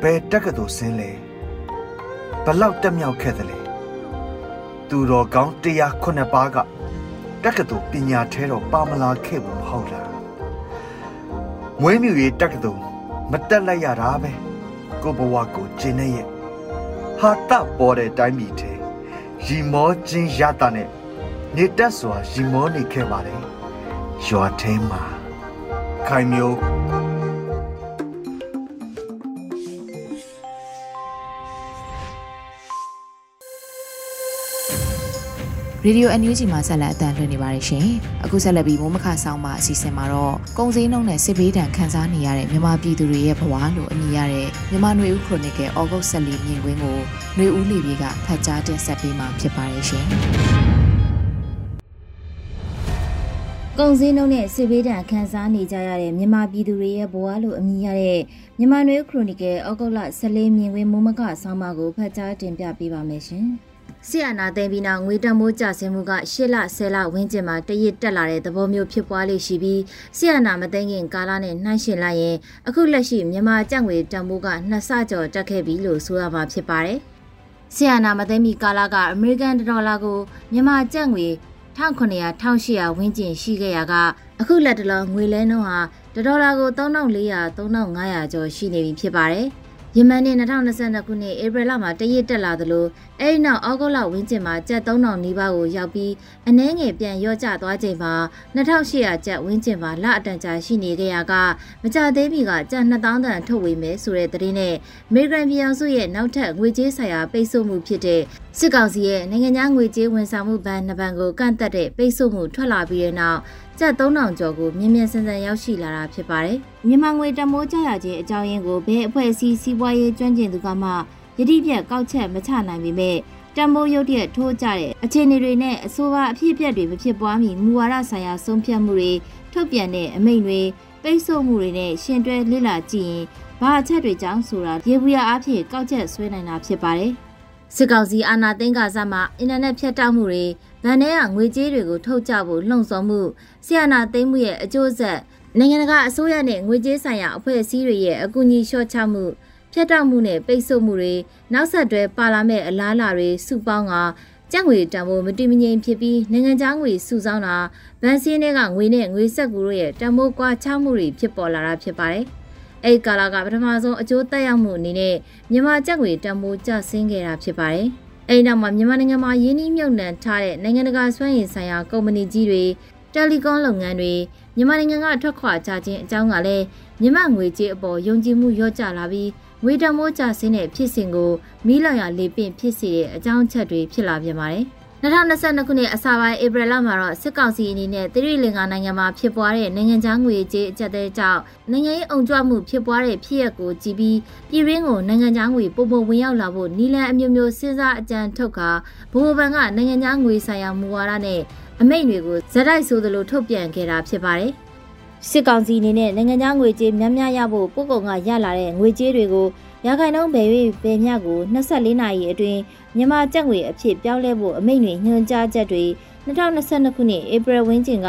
ဘယ်တက္ကသိုလ်ဆင်းလဲဘလောက်တက်မြောက်ခဲ့သလဲသူတော်ကောင်းတရားခုနှစ်ပါးကတက္ကသိုလ်ပညာထဲတော့ပါမလာခဲ့ဘူးမဟုတ်လားမွေးမြူရေးတက္ကသိုလ်မတက်လိုက်ရတာပဲကိုဘဝကိုကျင်းနေရဲ့ဟာတပေါ်တဲ့တိုင်းပြည်ထဲရီမောချင်းရတာနဲ့နေတက်စွာရီမောနေခဲ့ပါတယ်ရွာထဲမှာ ခိုင်မျိုး
ရေဒီယိုအန်ယူဂျီမှာဆက်လက်အသံလွှင့်နေပါတယ်ရှင်။အခုဆက်လက်ပြီးမိုးမခဆောင်မှာအစီအစဉ်မှာတော့ကုံစင်းနှုံနဲ့စစ်ဘေးဒဏ်ခံစားနေရတဲ့မြန်မာပြည်သူတွေရဲ့ဘဝလို့အမည်ရတဲ့မြန်မာနွေဦးခရိုနီကယ်ဩဂုတ်14မြင်ကွင်းကိုနွေဦးလီပြေကဖတ်ကြားတင်ဆက်ပေးမှာဖြစ်ပါတယ်ရှင်။
ကုံစင်းနှုံးနဲ့စစ်ဘေးဒဏ်ခံစားနေကြရတဲ့မြန်မာပြည်သူတွေရဲ့ဘဝလို့အမည်ရတဲ့မြန်မာနွေခရိုနီကယ်ဩဂုတ်လ14မြင်ကွင်းမိုးမကဆောင်းပါးကိုဖတ်ကြားတင်ပြပေးပါမယ်ရှင်။ဆီယနာသိမ်းပြီးနောက်ငွေတမိုးကျဆင်းမှုက၈လ၁၀လဝန်းကျင်မှာတရစ်တက်လာတဲ့သဘောမျိုးဖြစ်ပွားလေးရှိပြီးဆီယနာမသိမ်းခင်ကာလနဲ့နှိုင်းယှဉ်လိုက်ရင်အခုလက်ရှိမြန်မာကျပ်ငွေတန်ဖိုးကနှစ်ဆကျော်တက်ခဲ့ပြီလို့ဆိုရမှာဖြစ်ပါတယ်။ဆီယနာမသိမ်းမီကာလကအမေရိကန်ဒေါ်လာကိုမြန်မာကျပ်ငွေ 1900 1800ဝန်းကျင်ရှိခဲ့ရကအခုလက်တလောငွေလဲနှုန်းဟာဒေါ်လာကို3400 3500ကျော်ရှိနေပြီဖြစ်ပါတယ်။ယမန်နှစ်2022ခုနှစ်ဧပြီလမှာတရစ်တက်လာသလိုအဲဒီနောက်ဩဂုတ်လဝန်းကျင်မှာကျပ်3000နီးပါးကိုရောက်ပြီးအနှဲငယ်ပြန်ရော့ကျသွားချိန်မှာ2800ကျပ်ဝန်းကျင်မှာလအတန်ကြာရှိနေကြရကမကြသေးမီကကျပ်2000တန်ထုတ်ဝေမယ်ဆိုတဲ့သတင်းနဲ့အမေရိကန်ပြည်အောင်စုရဲ့နောက်ထပ်ငွေကြေးဆိုင်ရာပိတ်ဆို့မှုဖြစ်တဲ့ စစ်ကောင်စီရဲ့နိုင်ငံခြားငွေကြေးဝန်ဆောင်မှုဘဏ်နှစ်ဘဏ်ကိုကန့်သက်တဲ့ပိတ်ဆို့မှုထွက်လာပြီးတဲ့နောက်ကျပ်3000ကျော်ကိုမြင်မြန်ဆန်ဆန်ရောက်ရှိလာတာဖြစ်ပါတယ်။မြန်မာငွေတမိုးကျရခြင်းအကြောင်းရင်းကိုဘယ်အဖွဲ့အစည်းစီးပွားရေးကျွမ်းကျင်သူကမှယတိပြတ်ကောက်ချက်မချနိုင်ပေမဲ့တမိုးရုတ်တရက်ထိုးကြတဲ့အခြေအနေတွေနဲ့အဆိုပါအဖြစ်အပျက်တွေမဖြစ်ပွားမီမူဝါဒဆိုင်ရာဆုံးဖြတ်မှုတွေထုတ်ပြန်တဲ့အမိန့်တွေပိတ်ဆို့မှုတွေနဲ့ရှင်တွဲလစ်လာကြည့်ရင်ဘာအချက်တွေကြောင့်ဆိုတာရေဘူးရအဖြစ်ကောက်ချက်ဆွဲနိုင်တာဖြစ်ပါတယ်။ စစ်ကောင်စီအာဏာသိမ်းကစားမှာအင်တာနက်ဖြတ်တောက်မှုတွေဗန်ထဲကငွေကြေးတွေကိုထုတ်ကြဖို့လှုံ့ဆော်မှုဆီယနာသိမ်းမှုရဲ့အကျိုးဆက်နိုင်ငံတကာအစိုးရနဲ့ငွေကြေးဆိုင်ရာအဖွဲ့အစည်းတွေရဲ့အကူအညီလျှော့ချမှုဖြတ်တောက်မှုနဲ့ပိတ်ဆို့မှုတွေနောက်ဆက်တွဲပါလာမဲ့အလားအလာတွေစုပေါင်းကကျပ်ငွေတန်ဖိုးမတည်မငြိမ်ဖြစ်ပြီးနိုင်ငံခြားငွေစုဆောင်းတာဗန်စင်းတွေကငွေနဲ့ငွေဆက်ကူတို့ရဲ့တန်ဖိုးကွာခြားမှုတွေဖြစ်ပေါ်လာတာဖြစ်ပါတယ်။ အဲဒီကာလကပထမဆုံးအကျိုးသက်ရောက်မှုအနေနဲ့မြန်မာကျပ်ငွေတန်ဖိုးကျဆင်းခဲ့တာဖြစ်ပါတယ်။အဲဒီနောက်မှာမြန်မာနိုင်ငံမှာရင်းနှီးမြှုပ်နှံထားတဲ့နိုင်ငံတကာစွမ်းရည်ဆိုင်ရာကုမ္ပဏီကြီးတွေတယ်လီကွန်လုပ်ငန်းတွေမြန်မာနိုင်ငံကထွက်ခွာကြခြင်းအကြောင်းကလည်းမြန်မာငွေကြေးအပေါ်ယုံကြည်မှုလျော့ကျလာပြီးငွေတမိုးကျဆင်းတဲ့ဖြစ်စဉ်ကိုမီးလောင်ရလေပင့်ဖြစ်စေတဲ့အကြောင်းချက်တွေဖြစ်လာပြန်ပါတယ်။ 2022ခုနှစ်အစပိုင်းဧပြီလမှာတော့စစ်ကောင်စီအနေနဲ့သီရိလင်္ကာနိုင်ငံမှာဖြစ်ပွားတဲ့နိုင်ငံခြားငွေကြေးအကျပ်သေးကြောင့်နိုင်ငံရေးအုံကြွမှုဖြစ်ပွားတဲ့ဖြစ်ရပ်ကိုကြည့်ပြီးပြည်ရင်းကိုနိုင်ငံခြားငွေပုံပုံဝင်ရောက်လာဖို့နီလန်အမျိုးမျိုးစဉ်းစားအကြံထုတ်ကာဘိုးဘန်ကနိုင်ငံခြားငွေဆိုင်ရာမူဝါဒနဲ့အမိန့်တွေကိုဇက်တိုက်ဆိုသလိုထုတ်ပြန်ခဲ့တာဖြစ်ပါတယ်။စစ်ကောင်စီအနေနဲ့နိုင်ငံသားငွေကြေးများများရဖို့ပို့ကုန်ကရလာတဲ့ငွေကြေးတွေကို ရခိုင်နှုန်းဘယ်၍ဘယ်မျှကို24နာရီအတွင်းမြန်မာကျပ်ငွေအဖြစ်ပြောင်းလဲဖို့အမိန့်တွေညွှန်ကြားချက်တွေ2022ခုနှစ်ဧပြီဝန်းကျင်က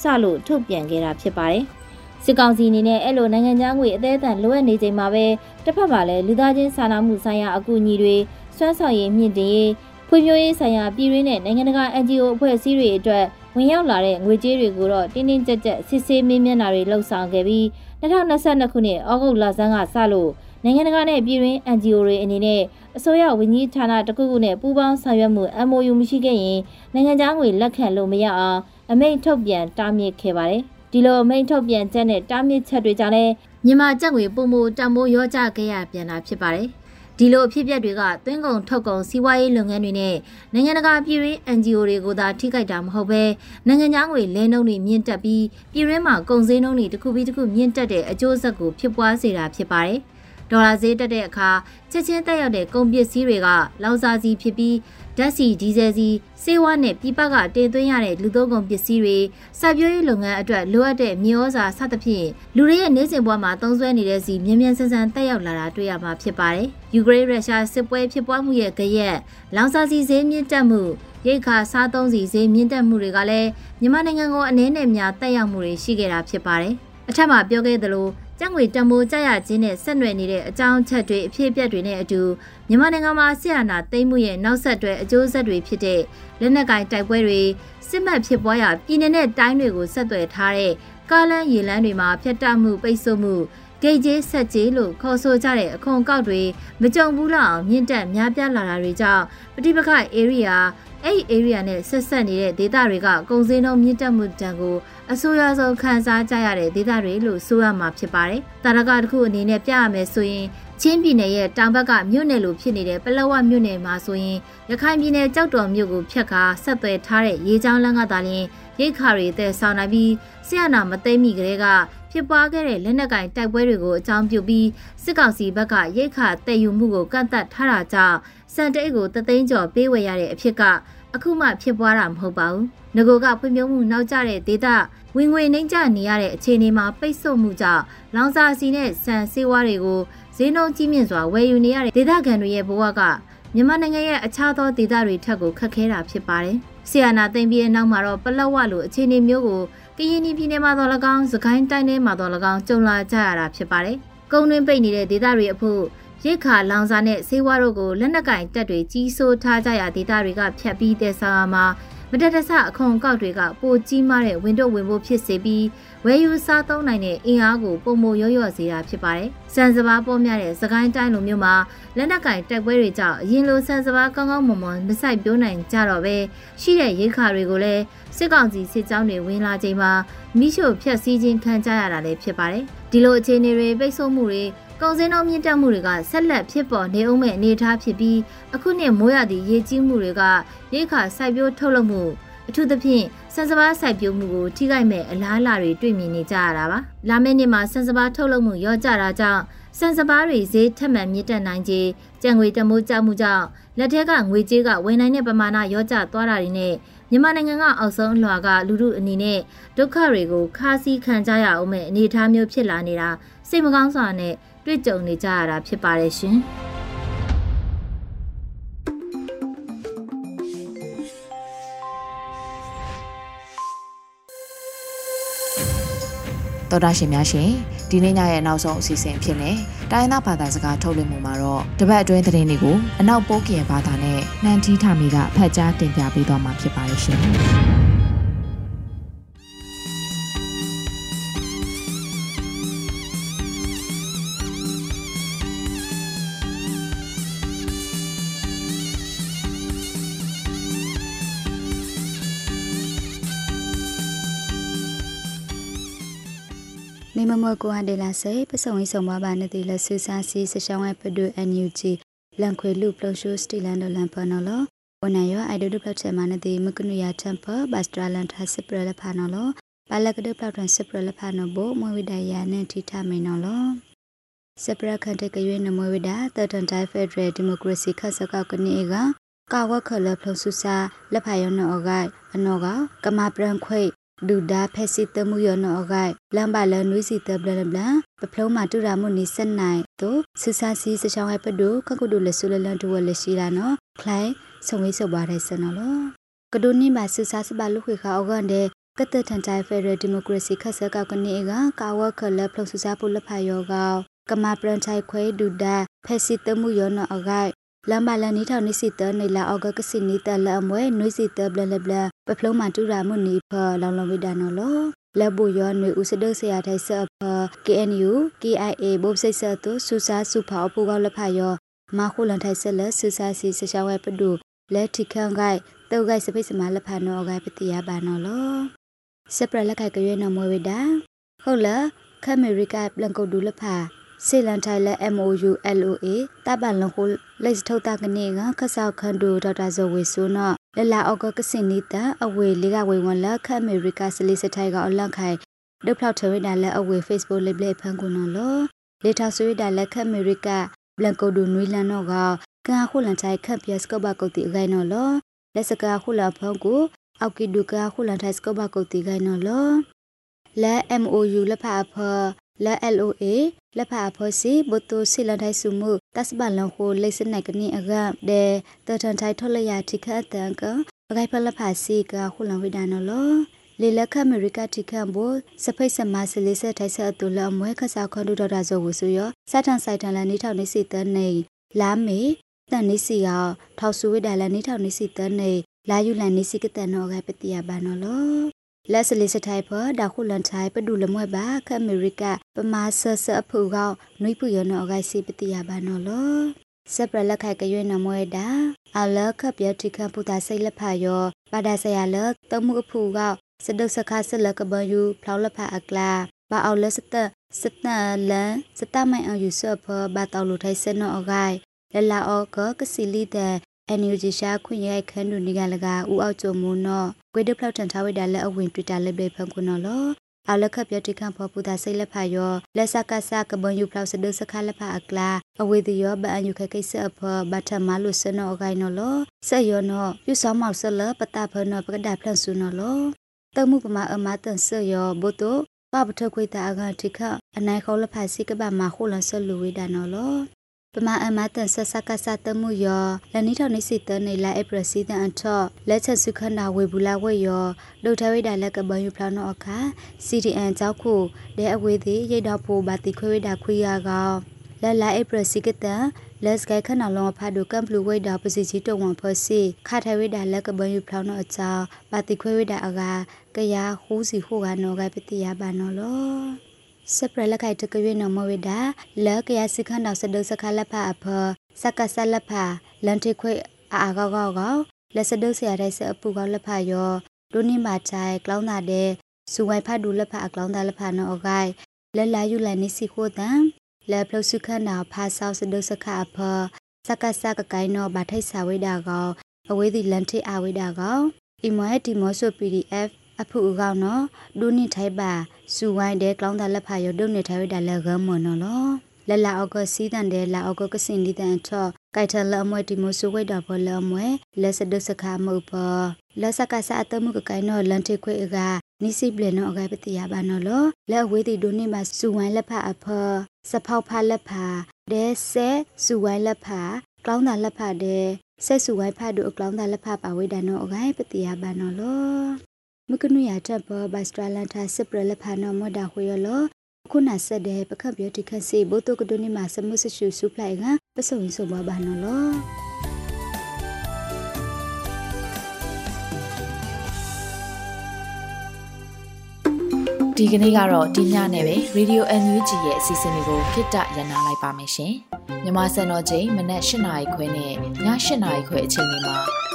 စလို့ထုတ်ပြန်ခဲ့တာဖြစ်ပါတယ်။စစ်ကောင်စီအနေနဲ့အဲ့လိုနိုင်ငံသားငွေအသေးအံလိုအပ်နေချိန်မှာပဲတစ်ဖက်မှာလည်းလူသားချင်းစာနာမှုဆိုင်ရာအကူအညီတွေစွမ်းဆောင်ရည်မြင့်တင်ရေးဖွံ့ဖြိုးရေးဆိုင်ရာပြည်ရင်းနဲ့နိုင်ငံတကာ NGO အဖွဲ့အစည်းတွေအတွက်ဝင်ရောက်လာတဲ့ငွေကြေးတွေကိုတော့တင်းတင်းကြပ်ကြပ်စစ်ဆေးမေးမြန်းတာတွေလှုပ်ဆောင်ခဲ့ပြီး2022ခုနှစ်ဩဂုတ်လဆန်းကစလို့ နိုင်ငံတကာနဲ့ပြည်တွင်း NGO တွေအနေနဲ့အစိုးရဝန်ကြီးဌာနတစ်ခုခုနဲ့ပူးပေါင်းဆောင်ရွက်မှု MOU မရှိခဲ့ရင်နိုင်ငံခြားငွေလက်ခံလို့မရအောင်အမိန့်ထုတ်ပြန်တားမြစ်ခဲ့ပါတယ်။ဒီလိုအမိန့်ထုတ်ပြန်ချက်နဲ့တားမြစ်ချက်တွေကြောင့်လည်းမြန်မာကျပ်ငွေပုံမှုတံမိုးရောကြခဲ့ရပြန်တာဖြစ်ပါတယ်။ဒီလိုအဖြစ်အပျက်တွေကသွင်းကုန်ထုတ်ကုန်စီးပွားရေးလုပ်ငန်းတွေနဲ့နိုင်ငံတကာပြည်ရင်း NGO တွေကိုသာထိခိုက်တာမဟုတ်ပဲနိုင်ငံခြားငွေလဲနှုန်းတွေမြင့်တက်ပြီးပြည်ရင်းမှာကုန်စည်နှုန်းတွေတစ်ခုပြီးတစ်ခုမြင့်တက်တဲ့အကျိုးဆက်ကိုဖြစ်ပွားစေတာဖြစ်ပါတယ်။ ဒေါ်လာဈေးတက်တဲ့အခါချက်ချင်းတက်ရောက်တဲ့ကုန်ပစ္စည်းတွေကလောင်စာဆီဖြစ်ပြီးဓာတ်ဆီဒီဇယ်ဆီဆေးဝါးနဲ့ပြပကတင်သွင်းရတဲ့လူသုံးကုန်ပစ္စည်းတွေစာပြောရေးလုပ်ငန်းအတွက်လိုအပ်တဲ့မြေဩဇာစသဖြင့်လူတွေရဲ့နေစဉ်ဘဝမှာသုံးစွဲနေတဲ့ဆီမြင်းမြန်ဆန်ဆန်တက်ရောက်လာတာတွေ့ရမှာဖြစ်ပါတယ်။ယူကရိန်းရုရှားစစ်ပွဲဖြစ်ပွားမှုရဲ့ကြရက်လောင်စာဆီဈေးမြင့်တက်မှုရိတ်ခါစားသုံးစီဈေးမြင့်တက်မှုတွေကလည်းမြန်မာနိုင်ငံကိုအနည်းနဲ့များတက်ရောက်မှုတွေရှိခဲ့တာဖြစ်ပါတယ်။အထက်မှာပြောခဲ့သလို ကျန်းငွေတံမိုးကြရခြင်းနဲ့ဆက်နွယ်နေတဲ့အကြောင်းချက်တွေအဖြစ်အပျက်တွေနဲ့အတူမြန်မာနိုင်ငံမှာဆီယနာသိမ်းမှုရဲ့နောက်ဆက်တွဲအကျိုးဆက်တွေဖြစ်တဲ့လက်နက်ကင်တိုက်ပွဲတွေစစ်မှတ်ဖြစ်ပွားရာပြည်내နဲ့တိုင်းတွေကိုဆက်သွယ်ထားတဲ့ကားလမ်းရေလမ်းတွေမှာဖျက်တောက်မှုပိတ်ဆို့မှုဂိတ်ကျေးဆက်ကျေးလို့ခေါ်ဆိုကြတဲ့အခွန်ကောက်တွေမကြုံဘူးလောက်အောင်မြင့်တက်များပြားလာတာတွေကြောင့်ပဋိပက္ခ area အဲ့ဒီ area နဲ့ဆက်ဆက်နေတဲ့ဒေသတွေကကုန်စည်နှုန်းမြင့်တက်မှုတန်ကို အဆိုးရွားဆုံးခံစားကြရတဲ့ဒေသတွေလို့ဆိုရမှာဖြစ်ပါတယ်။တာရကတစ်ခုအနေနဲ့ပြရမယ်ဆိုရင်ချင်းပြည်နယ်ရဲ့တောင်ဘက်ကမြို့နယ်လိုဖြစ်နေတဲ့ပလောဝမြို့နယ်မှာဆိုရင်ရခိုင်ပြည်နယ်ကြောက်တော်မြို့ကိုဖျက်ကာဆက်သွယ်ထားတဲ့ရေချောင်းလမ်းကသာလျှင်ရိတ်ခါတွေတဲ့ဆောင်နိုင်ပြီးဆရာနာမသိမ့်မိကလေးကဖြစ်ပွားခဲ့တဲ့လက်နက်ကင်တိုက်ပွဲတွေကိုအကြောင်းပြုပြီးစစ်ကောင်စီဘက်ကရိတ်ခါတည်ယူမှုကိုကန့်သတ်ထားတာကြောင့်စံတိတ်ကိုတသိန်းကျော်ပေးဝယ်ရတဲ့အဖြစ်က အခုမှဖြစ်ပွားတာမဟုတ်ပါဘူး။ငကိုကဖွံ့ဖြိုးမှုနောက်ကျတဲ့ဒေသဝင်ငွေနှိမ့်ကျနေရတဲ့အခြေအနေမှာပိတ်ဆို့မှုကြောင့်လောင်စာစီနဲ့ဆန်ဆေးဝါးတွေကိုဈေးနှုန်းကြီးမြင့်စွာဝယ်ယူနေရတဲ့ဒေသခံတွေရဲ့ဘဝကမြန်မာနိုင်ငံရဲ့အခြားသောဒေသတွေထက်ကိုခက်ခဲတာဖြစ်ပါတယ်။ဆီယနာသိမ့်ပြီးတဲ့နောက်မှာတော့ပလက်ဝလိုအခြေအနေမျိုးကိုကရင်ပြည်နယ်မှာတော့၎င်း၊စကိုင်းတိုင်းထဲမှာတော့၎င်းကြုံလာကြရတာဖြစ်ပါတယ်။ကုန်းတွင်းပိတ်နေတဲ့ဒေသတွေအဖို့ ရိတ်ခါလောင်စာနဲ့ဆေးဝါးတို့ကိုလက်နက်ကင်တက်တွေကြီးစိုးထားကြရဒေသတွေကဖြတ်ပြီးတဲ့ဆောင်မှာမတတဆအခွန်ကောက်တွေကပိုကြီးမားတဲ့ဝင်တော့ဝင်ဖို့ဖြစ်စေပြီးဝယ်ယူစားသုံးနိုင်တဲ့အင်အားကိုပုံမရော့ရော့စေတာဖြစ်ပါတယ်။စံစဘာပေါ်များတဲ့စကိုင်းတိုင်းလိုမျိုးမှာလက်နက်ကင်တက်ပွဲတွေကြောင့်အရင်လိုစံစဘာကောင်းကောင်းမွန်မွန်မဆိုင်ပြိုးနိုင်ကြတော့ပဲရှိတဲ့ရိတ်ခါတွေကိုလည်းစစ်ကောင်စီစစ်ကြောင်းတွေဝင်လာချိန်မှာမိရှို့ဖျက်ဆီးခြင်းခံကြရတာလည်းဖြစ်ပါတယ်။ဒီလိုအခြေအနေတွေပိတ်ဆို့မှုတွေ ကုန်စည်နှုန်းမြင့်တက်မှုတွေကဆက်လက်ဖြစ်ပေါ်နေအောင်မဲ့အနေအထားဖြစ်ပြီးအခုနှစ်မိုးရသည့်ရေကြီးမှုတွေကရိခါစိုက်ပျိုးထုတ်လုပ်မှုအထူးသဖြင့်စံစဘာစိုက်ပျိုးမှုကိုထိခိုက်မဲ့အလားအလာတွေတွေ့မြင်နေကြရတာပါ။လာမယ့်နှစ်မှာစံစဘာထုတ်လုပ်မှုရော့ကျတာကြောင့်စံစဘာတွေဈေးထက်မှန်မြင့်တက်နိုင်ခြင်းကြံငွေတမိုးကျမှုကြောင့်လက်ထက်ကငွေကြေးကဝင်နိုင်တဲ့ပမာဏရော့ကျသွားတာတွေနဲ့ မြန်မာနိုင်ငံကအောက်ဆုံးအလွှာကလူမှုအနေနဲ့ဒုက္ခတွေကိုခါးစည်းခံကြရအောင်မဲ့အနေအထားမျိုးဖြစ်လာနေတာစိတ်မကောင်းစွာနဲ့တွေ့ကြုံနေကြရတာဖြစ်ပါတယ်ရှင်။
တော်တာရှင်များရှင် ဒီနေ့ညရဲ့နောက်ဆုံးအစီအစဉ်ဖြစ်နေတိုင်းသားဘာသာစကားထုတ်လွှင့်မှုမှာတော့တပတ်အတွင်းသတင်းတွေကိုအနောက်ပိုးကင်ဘာသာနဲ့နှန်တီးထမီကဖတ်ကြားတင်ပြပေးသွားမှာဖြစ်ပါတယ်ရှင်
မမကိုဟန်ဒေလာစေပစုံဝိဆုံမဘာနတိလဆူဆာစီစရှောင်းဝဲပဒူအန်ယူဂျီလန်ခွေလူပလုံရှိုးစတီလန်ဒလန်ပနော်လဝနယောအိုင်ဒိုဒပလက်ချေမနတိမကနုယာတမ်ပဘတ်စတရာလန်ထာစပရလဖာနော်လပါလကဒပလောက်တန်စပရလဖာနော်ဘမဝိဒယာနဲ့ထိထမိန်နော်လစပရခန်တကရွေးနမဝိဒါတတန်တိုင်းဖက်ဒရယ်ဒီမိုကရေစီခတ်စကောက်ကနေကကာဝခလဖလဆူစာလက်ဖာယောနော်အဂိုင်အနော်ကကမပရန်ခွေ ဒူဒါဖက်စစ်တမှုရနောဂိုင်လမ်ဘာလနွီစီတဘလဘလပဖလုံးမတူရာမှုနိစနိုင်တို့ဆူဆာစီစချောင်းဟဲ့ပဒုကကုဒုလဆူလလန်တူဝလရှိလာနော်ခလိုင်းဆုံဝေးဆောပါတဲ့စနော်လောကဒိုနီမှာဆူဆာစပါလူခွေခါအောကန်တဲ့ကတထန်တိုင်းဖက်ဒရယ်ဒီမိုကရေစီခက်ဆက်ကောက်ကနေကကာဝခလဖလုံဆူဆာပုလဖာယောကောကမပရန်ချိုင်ခွဲဒူဒါဖက်စစ်တမှုရနောအဂိုင် လမ်မလန်နီထောင်နိစီတနေလာအောက်ကကစီနီတလအမွဲနွိစီတဘလလဘလပဖလုံးမတူရာမှုနီဖလောင်လောင်ဝိဒါနော်လောလက်ဘူယောနွေဥစဒဆရာထိုင်ဆပ်ဖ KNU KIA ဘုတ်စိတ်ဆတ်သူစူစာစုဖောအပူကောလဖယောမခုလန်ထိုင်ဆက်လက်စူစာစီစချောင်းဝဲပဒုလက်ထိခန့်ဂိုက်တောက်ဂိုက်စပိတ်စမလဖနောဂိုက်ပတိယဘာနော်လောစပရလက်ခိုက်ကြွေးနော်မွေဝိဒါဟုတ်လားခအမေရိကပလန်ကုတ်ဒူလဖာ စေလန်ထိုင်လက် MOU LOA တပန်လခုလက်စထုတ်တာကနေကခဆောက်ခန်ဒူဒေါက်တာဇော်ဝေဆိုနောလလအောက်ကကစင်နီတအဝေလေးကဝေဝန်လက်ခအမေရိကစလီစထိုင်ကအလန့်ခိုင်ဒုဖောက်ထဝိဒါလက်အဝေ Facebook လိပ်လက်ဖန်ကုနော်လောလေထာဆွေဒါလက်ခအမေရိကဘလန်ကိုဒူနွေလန်နောကကန်ခုလန်ထိုင်ခပ်ပြစကဘကုတ်တီအခိုင်နော်လောလက်စကာခုလဖန်ကိုအောက်ကီဒူကခုလန်ထိုင်စကဘကုတ်တီခိုင်နော်လောလဲ MOU လက်ဖအဖလာ LOA လက်ဖာဖောစီဘတိုစီလန်ထိုင်စုမှုတတ်ဘလန်ခိုလိစနိုက်ကနီအကဒေတထန်ထိုင်ထော်လရတိခတ်တန်ကပဂိုင်ဖလဖာစီကခုလန်ဝိဒါနော်လောလေလက်ခအမေရိကတိခန့်ဘစဖိတ်စမစလေးဆက်ထိုင်ဆက်အတူလအမွဲခဆာခွန်ဒူဒေါ်တာဇောဝဆူရစတန်ဆိုင်တန်လန်နေထောက်နေစီတန်နေလာမေတန်နေစီကထောက်ဆူဝိဒါလန်နေထောက်နေစီတန်နေလာယူလန်နေစီကတန်နော်ကပတိယဘာနော်လော လက်စလီစထိုင်ဖဒါခုလန်ထိုင်ပဒူလမွဲ့ပါခအမေရိကပမာဆဆအဖူကောနွိပူရနောဂိုင်စီပတိယဘာနော်လောစပရလက်ခိုက်ကရွေးနမွဲတာအလခပြတိခပူတာစိတ်လက်ဖာယောပါဒါဆရာလတမှုအဖူကောစဒုစခါဆလကဘယူဖလောက်လက်ဖာအကလာဘာအော်လက်စတစတလန်စတမိုင်အယူဆဖဘာတောက်လူထိုင်စနောအဂိုင်လလာအောကကစီလီတဲ့အန်ယူဂျီရှာခွင့်ရိုက်ခန်းတူနေကလကဦးအောက်ကျုံမူနော် ကွေဒဖလောက်တန်ထားဝိတာလက်အဝင်တွေ့တာလက်ပဲဖန်ခုနော်လောအလခပြတိခံဖောပူတာစိတ်လက်ဖာယောလက်စကဆကဘွန်ယူဖလောက်စဒုစခလက်ဖာအကလာအဝေဒီယောဘအန်ယူခကိစ္စအဖဘတ်ထမလုစနောအကိုင်နော်လောဆက်ယောနော်ပြုဆောင်မောက်ဆလပတာဖနောပကဒါဖလန်ဆုနော်လောတမှုပမာအမတန်ဆယောဘုတုပပထခွေတာအကတိခအနိုင်ခေါလဖာစိကဘာမခုလန်ဆလူဝေဒါနော်လော ပမာအမတန်ဆဆကဆတမှုယောလနိထောင်နေစီတနေလာအပရစီတန်အထောလက်ချက်စုခနာဝေဘူးလာဝေယောဒုထဝိဒါလက်ကဘယူဖလာနောအခါ CDN ကြောက်ခုဒဲအဝေးသည်ရိတ်တော့ဖို့ဘာတိခွေဝိဒါခွေရကောလက်လာအပရစီကတန်လက်စကဲခနာလုံးဖာဒုကမ်ပလူဝိဒါပစီချီတဝန်ဖစီခါထဝိဒါလက်ကဘယူဖလာနောအချာဘာတိခွေဝိဒါအကကရဟူးစီဟိုကနောကပတိယဘာနောလော စပရလက်ခိုက်တကရွေးနမဝိဒါလက်ကရစိခန္တော်စဒုစခလက်ဖာအဖစကဆလက်ဖာလန်တိခွေအာကောကောကောလက်စဒုဆရာတဲ့စအပူကောလက်ဖာယောဒုနိမာချိုင်ကလောင်းတာတဲ့စူဝိုင်ဖတ်ဒူလက်ဖာအကလောင်းတာလက်ဖာနော်အဂိုင်လက်လာယူလန်နိစီခိုတန်လက်ဖလုစုခန္တော်ဖာဆောက်စဒုစခအဖစကဆကကိုင်းနော်ဗထိုက်စာဝိဒါကောအဝေးဒီလန်တိအဝိဒါကောအီမွဲဒီမောဆို PDF အဖူအကောင်နော်ဒူနိထိုင်ပါစူဝိုင်းတဲ့ကလောင်းတာလက်ဖာရဒုနိထိုင်ဝဒါလက်ဂမနော်လောလလာအောက်ကစီးတန်တဲ့လာအောက်ကကစင်ဒီတန်ချော့ကိုက်ထလအမွဲဒီမိုဆူဝိတာဘောလအမွဲလက်စဒစခါမုတ်ဘောလက်စကဆာအတမှုကကိုင်နော်လန်ထေခွေကနိစိပလနော်အကပတိယဘာနော်လောလက်ဝေးတီဒုနိမှာစူဝိုင်းလက်ဖာအဖောစဖောက်ဖာလက်ဖာဒဲဆဲစူဝိုင်းလက်ဖာကလောင်းတာလက်ဖာဒဲဆက်စုဝိုင်းဖတ်တို့အကလောင်းတာလက်ဖာပါဝိဒါနောအဂိုင်းပတိယဘာနော်လော မကနုရတပ်ဘဘစထရလန်တာစပရလဖာနောမဒါခွေရလခုနဆက်တဲ့ပခပ်ပြတိခစီဘိုတိုကဒိုနီမာစမှုဆရှုစုပလိုက်ကပစုံစုဘဘာနော်လော
ဒီကနေ့ကတော့ဒီညနဲ့ပဲ Radio NUG ရဲ့အစီအစဉ်လေးကိုခਿੱတရနာလိုက်ပါမယ်ရှင်။မြမစံတော်ချိန်မနက်၈နာရီခွဲနဲ့ည၈နာရီခွဲအချိန်တွေမှာ